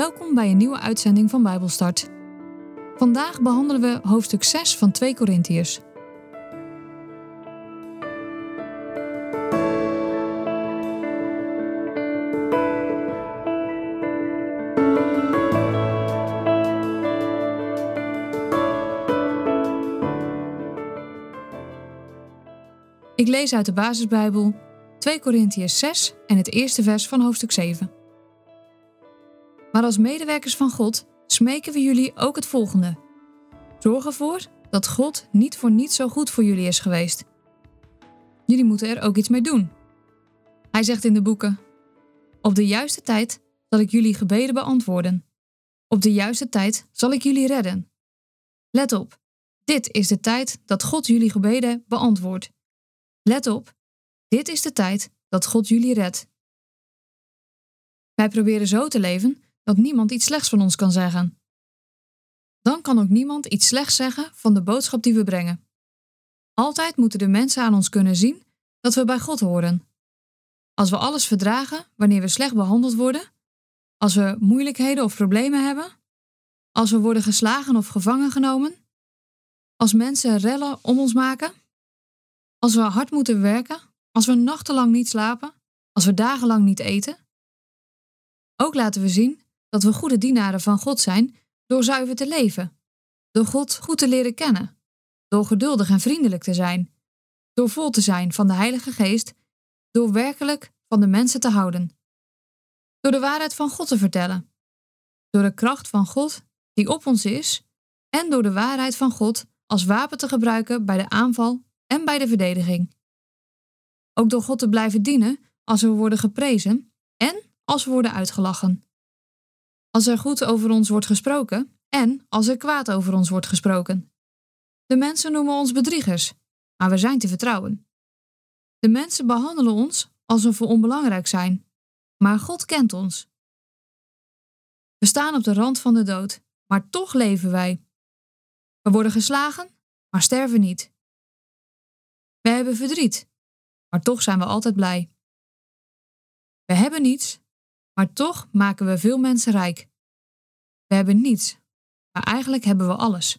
Welkom bij een nieuwe uitzending van Bijbelstart. Vandaag behandelen we hoofdstuk 6 van 2 Korintiërs. Ik lees uit de basisbijbel 2 Korintiërs 6 en het eerste vers van hoofdstuk 7. Maar als medewerkers van God smeken we jullie ook het volgende. Zorg ervoor dat God niet voor niets zo goed voor jullie is geweest. Jullie moeten er ook iets mee doen. Hij zegt in de boeken: Op de juiste tijd zal ik jullie gebeden beantwoorden. Op de juiste tijd zal ik jullie redden. Let op, dit is de tijd dat God jullie gebeden beantwoordt. Let op, dit is de tijd dat God jullie redt. Wij proberen zo te leven dat niemand iets slechts van ons kan zeggen. Dan kan ook niemand iets slechts zeggen van de boodschap die we brengen. Altijd moeten de mensen aan ons kunnen zien dat we bij God horen. Als we alles verdragen wanneer we slecht behandeld worden, als we moeilijkheden of problemen hebben, als we worden geslagen of gevangen genomen, als mensen rellen om ons maken, als we hard moeten werken, als we nachtenlang niet slapen, als we dagenlang niet eten. Ook laten we zien dat we goede dienaren van God zijn door zuiver te leven, door God goed te leren kennen, door geduldig en vriendelijk te zijn, door vol te zijn van de Heilige Geest, door werkelijk van de mensen te houden, door de waarheid van God te vertellen, door de kracht van God die op ons is en door de waarheid van God als wapen te gebruiken bij de aanval en bij de verdediging. Ook door God te blijven dienen als we worden geprezen en als we worden uitgelachen als er goed over ons wordt gesproken en als er kwaad over ons wordt gesproken. De mensen noemen ons bedriegers, maar we zijn te vertrouwen. De mensen behandelen ons alsof we onbelangrijk zijn, maar God kent ons. We staan op de rand van de dood, maar toch leven wij. We worden geslagen, maar sterven niet. We hebben verdriet, maar toch zijn we altijd blij. We hebben niets, maar toch maken we veel mensen rijk. We hebben niets, maar eigenlijk hebben we alles.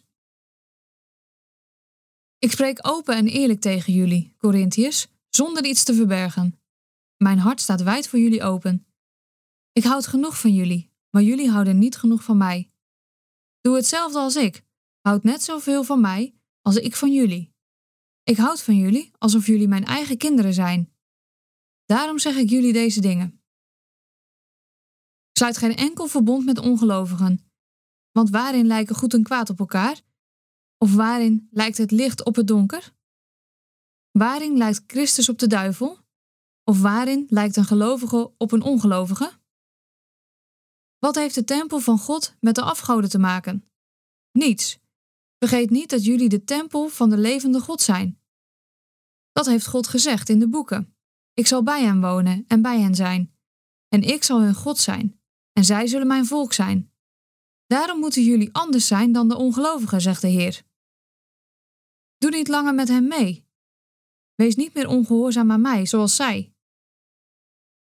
Ik spreek open en eerlijk tegen jullie, Corinthiërs, zonder iets te verbergen. Mijn hart staat wijd voor jullie open. Ik houd genoeg van jullie, maar jullie houden niet genoeg van mij. Doe hetzelfde als ik. Houd net zoveel van mij als ik van jullie. Ik houd van jullie alsof jullie mijn eigen kinderen zijn. Daarom zeg ik jullie deze dingen. Sluit geen enkel verbond met ongelovigen. Want waarin lijken goed en kwaad op elkaar? Of waarin lijkt het licht op het donker? Waarin lijkt Christus op de duivel? Of waarin lijkt een gelovige op een ongelovige? Wat heeft de tempel van God met de afgoden te maken? Niets. Vergeet niet dat jullie de tempel van de levende God zijn. Dat heeft God gezegd in de boeken. Ik zal bij hen wonen en bij hen zijn. En ik zal hun God zijn en zij zullen mijn volk zijn. Daarom moeten jullie anders zijn dan de ongelovigen, zegt de Heer. Doe niet langer met hen mee. Wees niet meer ongehoorzaam aan mij, zoals zij.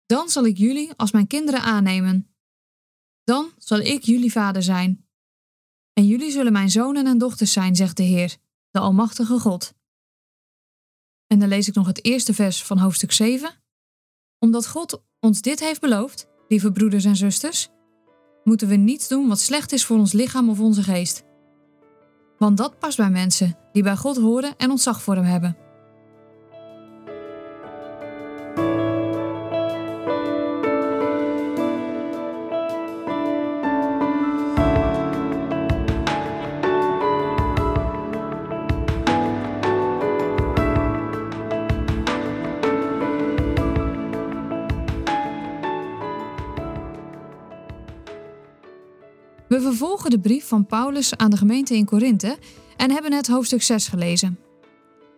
Dan zal ik jullie als mijn kinderen aannemen. Dan zal ik jullie vader zijn. En jullie zullen mijn zonen en dochters zijn, zegt de Heer, de Almachtige God. En dan lees ik nog het eerste vers van hoofdstuk 7. Omdat God ons dit heeft beloofd, lieve broeders en zusters, moeten we niets doen wat slecht is voor ons lichaam of onze geest. Want dat past bij mensen die bij God horen en ontzag voor Hem hebben. We vervolgen de brief van Paulus aan de gemeente in Korinthe en hebben net hoofdstuk 6 gelezen.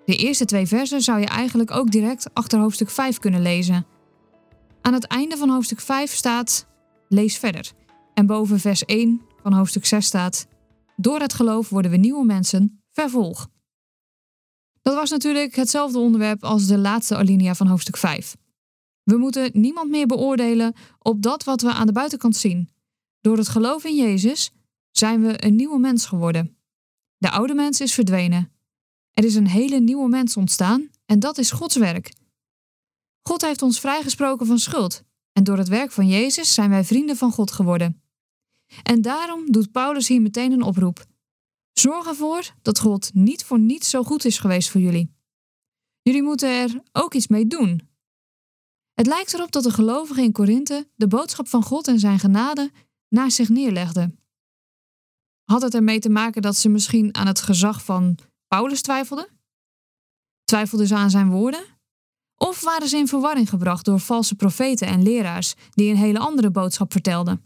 De eerste twee versen zou je eigenlijk ook direct achter hoofdstuk 5 kunnen lezen. Aan het einde van hoofdstuk 5 staat: Lees verder. En boven vers 1 van hoofdstuk 6 staat: Door het geloof worden we nieuwe mensen, vervolg. Dat was natuurlijk hetzelfde onderwerp als de laatste alinea van hoofdstuk 5. We moeten niemand meer beoordelen op dat wat we aan de buitenkant zien, door het geloof in Jezus zijn we een nieuwe mens geworden. De oude mens is verdwenen. Er is een hele nieuwe mens ontstaan en dat is Gods werk. God heeft ons vrijgesproken van schuld en door het werk van Jezus zijn wij vrienden van God geworden. En daarom doet Paulus hier meteen een oproep. Zorg ervoor dat God niet voor niets zo goed is geweest voor jullie. Jullie moeten er ook iets mee doen. Het lijkt erop dat de gelovigen in Korinthe de boodschap van God en zijn genade naast zich neerlegden. Had het ermee te maken dat ze misschien aan het gezag van Paulus twijfelden? Twijfelden ze aan zijn woorden? Of waren ze in verwarring gebracht door valse profeten en leraars die een hele andere boodschap vertelden?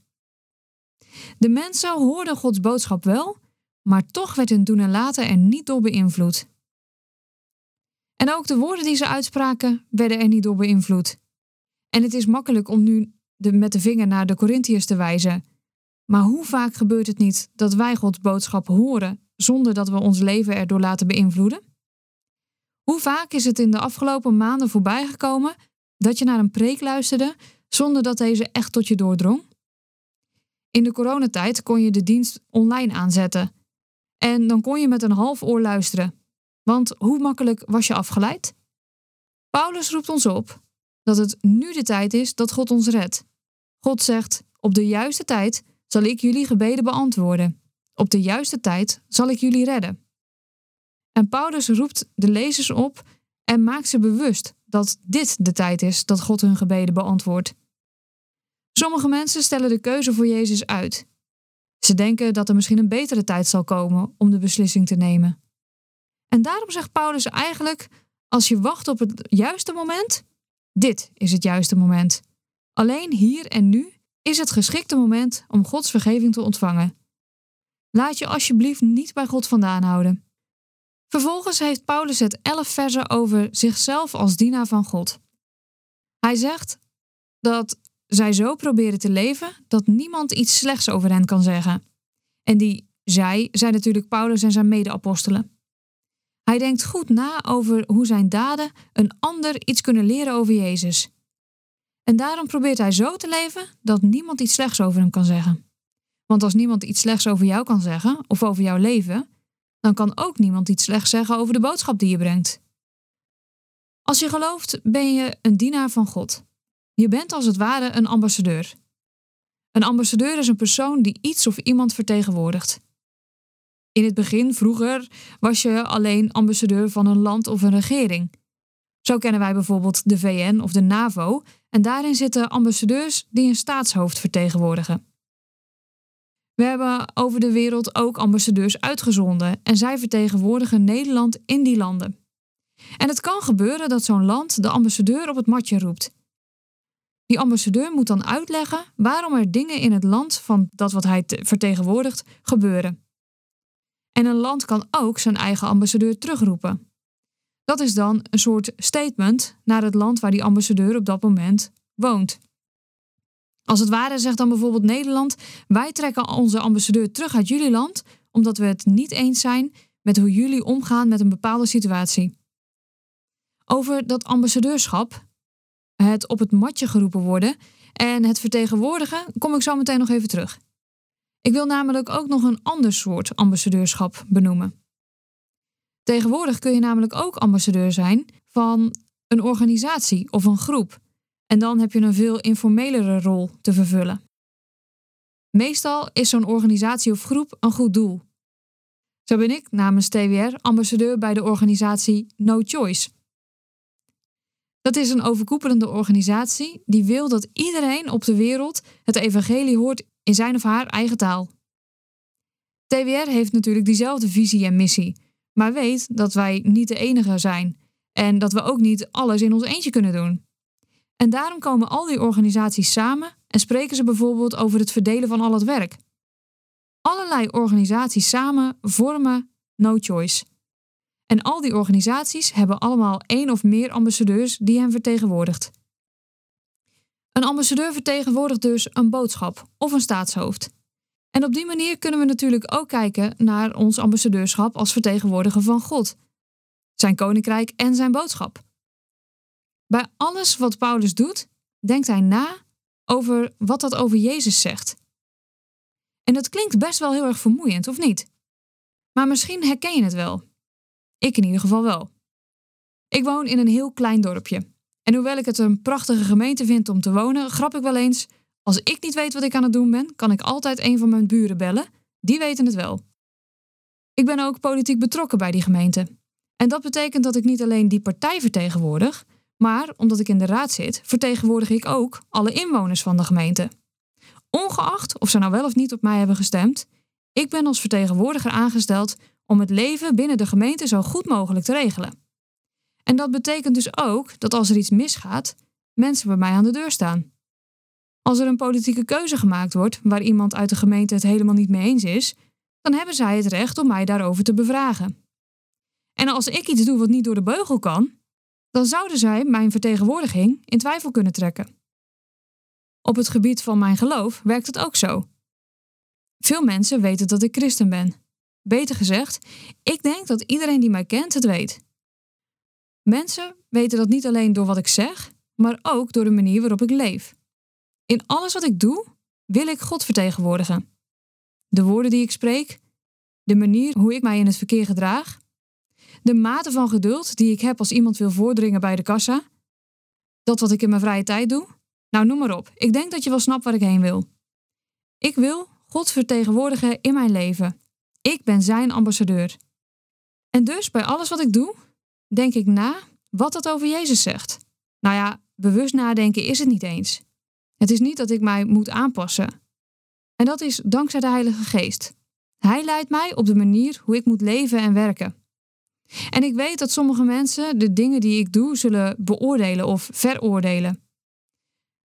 De mensen hoorden Gods boodschap wel, maar toch werd hun doen en laten er niet door beïnvloed. En ook de woorden die ze uitspraken werden er niet door beïnvloed. En het is makkelijk om nu de, met de vinger naar de Corinthiërs te wijzen. Maar hoe vaak gebeurt het niet dat wij Gods boodschap horen zonder dat we ons leven erdoor laten beïnvloeden? Hoe vaak is het in de afgelopen maanden voorbijgekomen dat je naar een preek luisterde zonder dat deze echt tot je doordrong? In de coronatijd kon je de dienst online aanzetten. En dan kon je met een half oor luisteren. Want hoe makkelijk was je afgeleid? Paulus roept ons op dat het nu de tijd is dat God ons redt. God zegt: Op de juiste tijd zal ik jullie gebeden beantwoorden. Op de juiste tijd zal ik jullie redden. En Paulus roept de lezers op en maakt ze bewust dat dit de tijd is dat God hun gebeden beantwoordt. Sommige mensen stellen de keuze voor Jezus uit. Ze denken dat er misschien een betere tijd zal komen om de beslissing te nemen. En daarom zegt Paulus eigenlijk: als je wacht op het juiste moment, dit is het juiste moment. Alleen hier en nu is het geschikte moment om Gods vergeving te ontvangen. Laat je alsjeblieft niet bij God vandaan houden. Vervolgens heeft Paulus het elf versen over zichzelf als dienaar van God. Hij zegt dat zij zo proberen te leven dat niemand iets slechts over hen kan zeggen. En die zij zijn natuurlijk Paulus en zijn mede-apostelen. Hij denkt goed na over hoe zijn daden een ander iets kunnen leren over Jezus. En daarom probeert hij zo te leven dat niemand iets slechts over hem kan zeggen. Want als niemand iets slechts over jou kan zeggen of over jouw leven, dan kan ook niemand iets slechts zeggen over de boodschap die je brengt. Als je gelooft, ben je een dienaar van God. Je bent als het ware een ambassadeur. Een ambassadeur is een persoon die iets of iemand vertegenwoordigt. In het begin, vroeger, was je alleen ambassadeur van een land of een regering. Zo kennen wij bijvoorbeeld de VN of de NAVO, en daarin zitten ambassadeurs die een staatshoofd vertegenwoordigen. We hebben over de wereld ook ambassadeurs uitgezonden en zij vertegenwoordigen Nederland in die landen. En het kan gebeuren dat zo'n land de ambassadeur op het matje roept. Die ambassadeur moet dan uitleggen waarom er dingen in het land van dat wat hij vertegenwoordigt gebeuren. En een land kan ook zijn eigen ambassadeur terugroepen. Dat is dan een soort statement naar het land waar die ambassadeur op dat moment woont. Als het ware zegt dan bijvoorbeeld Nederland: wij trekken onze ambassadeur terug uit jullie land omdat we het niet eens zijn met hoe jullie omgaan met een bepaalde situatie. Over dat ambassadeurschap, het op het matje geroepen worden en het vertegenwoordigen, kom ik zo meteen nog even terug. Ik wil namelijk ook nog een ander soort ambassadeurschap benoemen. Tegenwoordig kun je namelijk ook ambassadeur zijn van een organisatie of een groep. En dan heb je een veel informelere rol te vervullen. Meestal is zo'n organisatie of groep een goed doel. Zo ben ik namens TWR ambassadeur bij de organisatie No Choice. Dat is een overkoepelende organisatie die wil dat iedereen op de wereld het evangelie hoort in zijn of haar eigen taal. TWR heeft natuurlijk diezelfde visie en missie, maar weet dat wij niet de enige zijn en dat we ook niet alles in ons eentje kunnen doen. En daarom komen al die organisaties samen en spreken ze bijvoorbeeld over het verdelen van al het werk. Allerlei organisaties samen vormen No Choice. En al die organisaties hebben allemaal één of meer ambassadeurs die hen vertegenwoordigt. Een ambassadeur vertegenwoordigt dus een boodschap of een staatshoofd. En op die manier kunnen we natuurlijk ook kijken naar ons ambassadeurschap als vertegenwoordiger van God, zijn koninkrijk en zijn boodschap. Bij alles wat Paulus doet, denkt hij na over wat dat over Jezus zegt. En dat klinkt best wel heel erg vermoeiend, of niet? Maar misschien herken je het wel. Ik in ieder geval wel. Ik woon in een heel klein dorpje. En hoewel ik het een prachtige gemeente vind om te wonen, grap ik wel eens: als ik niet weet wat ik aan het doen ben, kan ik altijd een van mijn buren bellen. Die weten het wel. Ik ben ook politiek betrokken bij die gemeente. En dat betekent dat ik niet alleen die partij vertegenwoordig, maar omdat ik in de raad zit, vertegenwoordig ik ook alle inwoners van de gemeente. Ongeacht of ze nou wel of niet op mij hebben gestemd, ik ben als vertegenwoordiger aangesteld om het leven binnen de gemeente zo goed mogelijk te regelen. En dat betekent dus ook dat als er iets misgaat, mensen bij mij aan de deur staan. Als er een politieke keuze gemaakt wordt waar iemand uit de gemeente het helemaal niet mee eens is, dan hebben zij het recht om mij daarover te bevragen. En als ik iets doe wat niet door de beugel kan, dan zouden zij mijn vertegenwoordiging in twijfel kunnen trekken. Op het gebied van mijn geloof werkt het ook zo. Veel mensen weten dat ik christen ben. Beter gezegd, ik denk dat iedereen die mij kent het weet. Mensen weten dat niet alleen door wat ik zeg, maar ook door de manier waarop ik leef. In alles wat ik doe, wil ik God vertegenwoordigen. De woorden die ik spreek, de manier hoe ik mij in het verkeer gedraag, de mate van geduld die ik heb als iemand wil voordringen bij de kassa, dat wat ik in mijn vrije tijd doe. Nou, noem maar op. Ik denk dat je wel snapt waar ik heen wil. Ik wil God vertegenwoordigen in mijn leven. Ik ben zijn ambassadeur. En dus bij alles wat ik doe, denk ik na wat dat over Jezus zegt. Nou ja, bewust nadenken is het niet eens. Het is niet dat ik mij moet aanpassen. En dat is dankzij de Heilige Geest. Hij leidt mij op de manier hoe ik moet leven en werken. En ik weet dat sommige mensen de dingen die ik doe zullen beoordelen of veroordelen.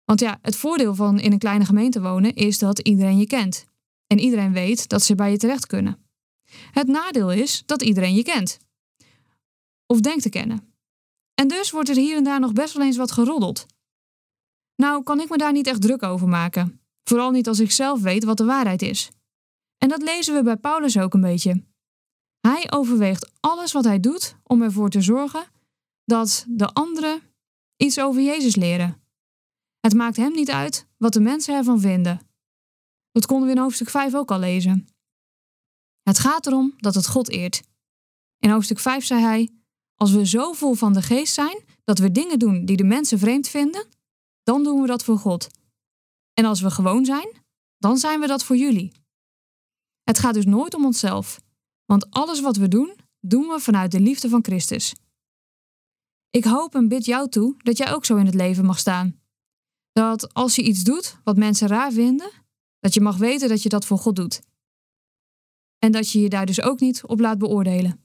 Want ja, het voordeel van in een kleine gemeente wonen is dat iedereen je kent. En iedereen weet dat ze bij je terecht kunnen. Het nadeel is dat iedereen je kent. Of denkt te kennen. En dus wordt er hier en daar nog best wel eens wat geroddeld. Nou, kan ik me daar niet echt druk over maken. Vooral niet als ik zelf weet wat de waarheid is. En dat lezen we bij Paulus ook een beetje. Hij overweegt alles wat hij doet om ervoor te zorgen dat de anderen iets over Jezus leren. Het maakt hem niet uit wat de mensen ervan vinden. Dat konden we in hoofdstuk 5 ook al lezen. Het gaat erom dat het God eert. In hoofdstuk 5 zei hij: Als we zo vol van de geest zijn dat we dingen doen die de mensen vreemd vinden, dan doen we dat voor God. En als we gewoon zijn, dan zijn we dat voor jullie. Het gaat dus nooit om onszelf, want alles wat we doen, doen we vanuit de liefde van Christus. Ik hoop en bid jou toe dat jij ook zo in het leven mag staan. Dat als je iets doet wat mensen raar vinden, dat je mag weten dat je dat voor God doet. En dat je je daar dus ook niet op laat beoordelen.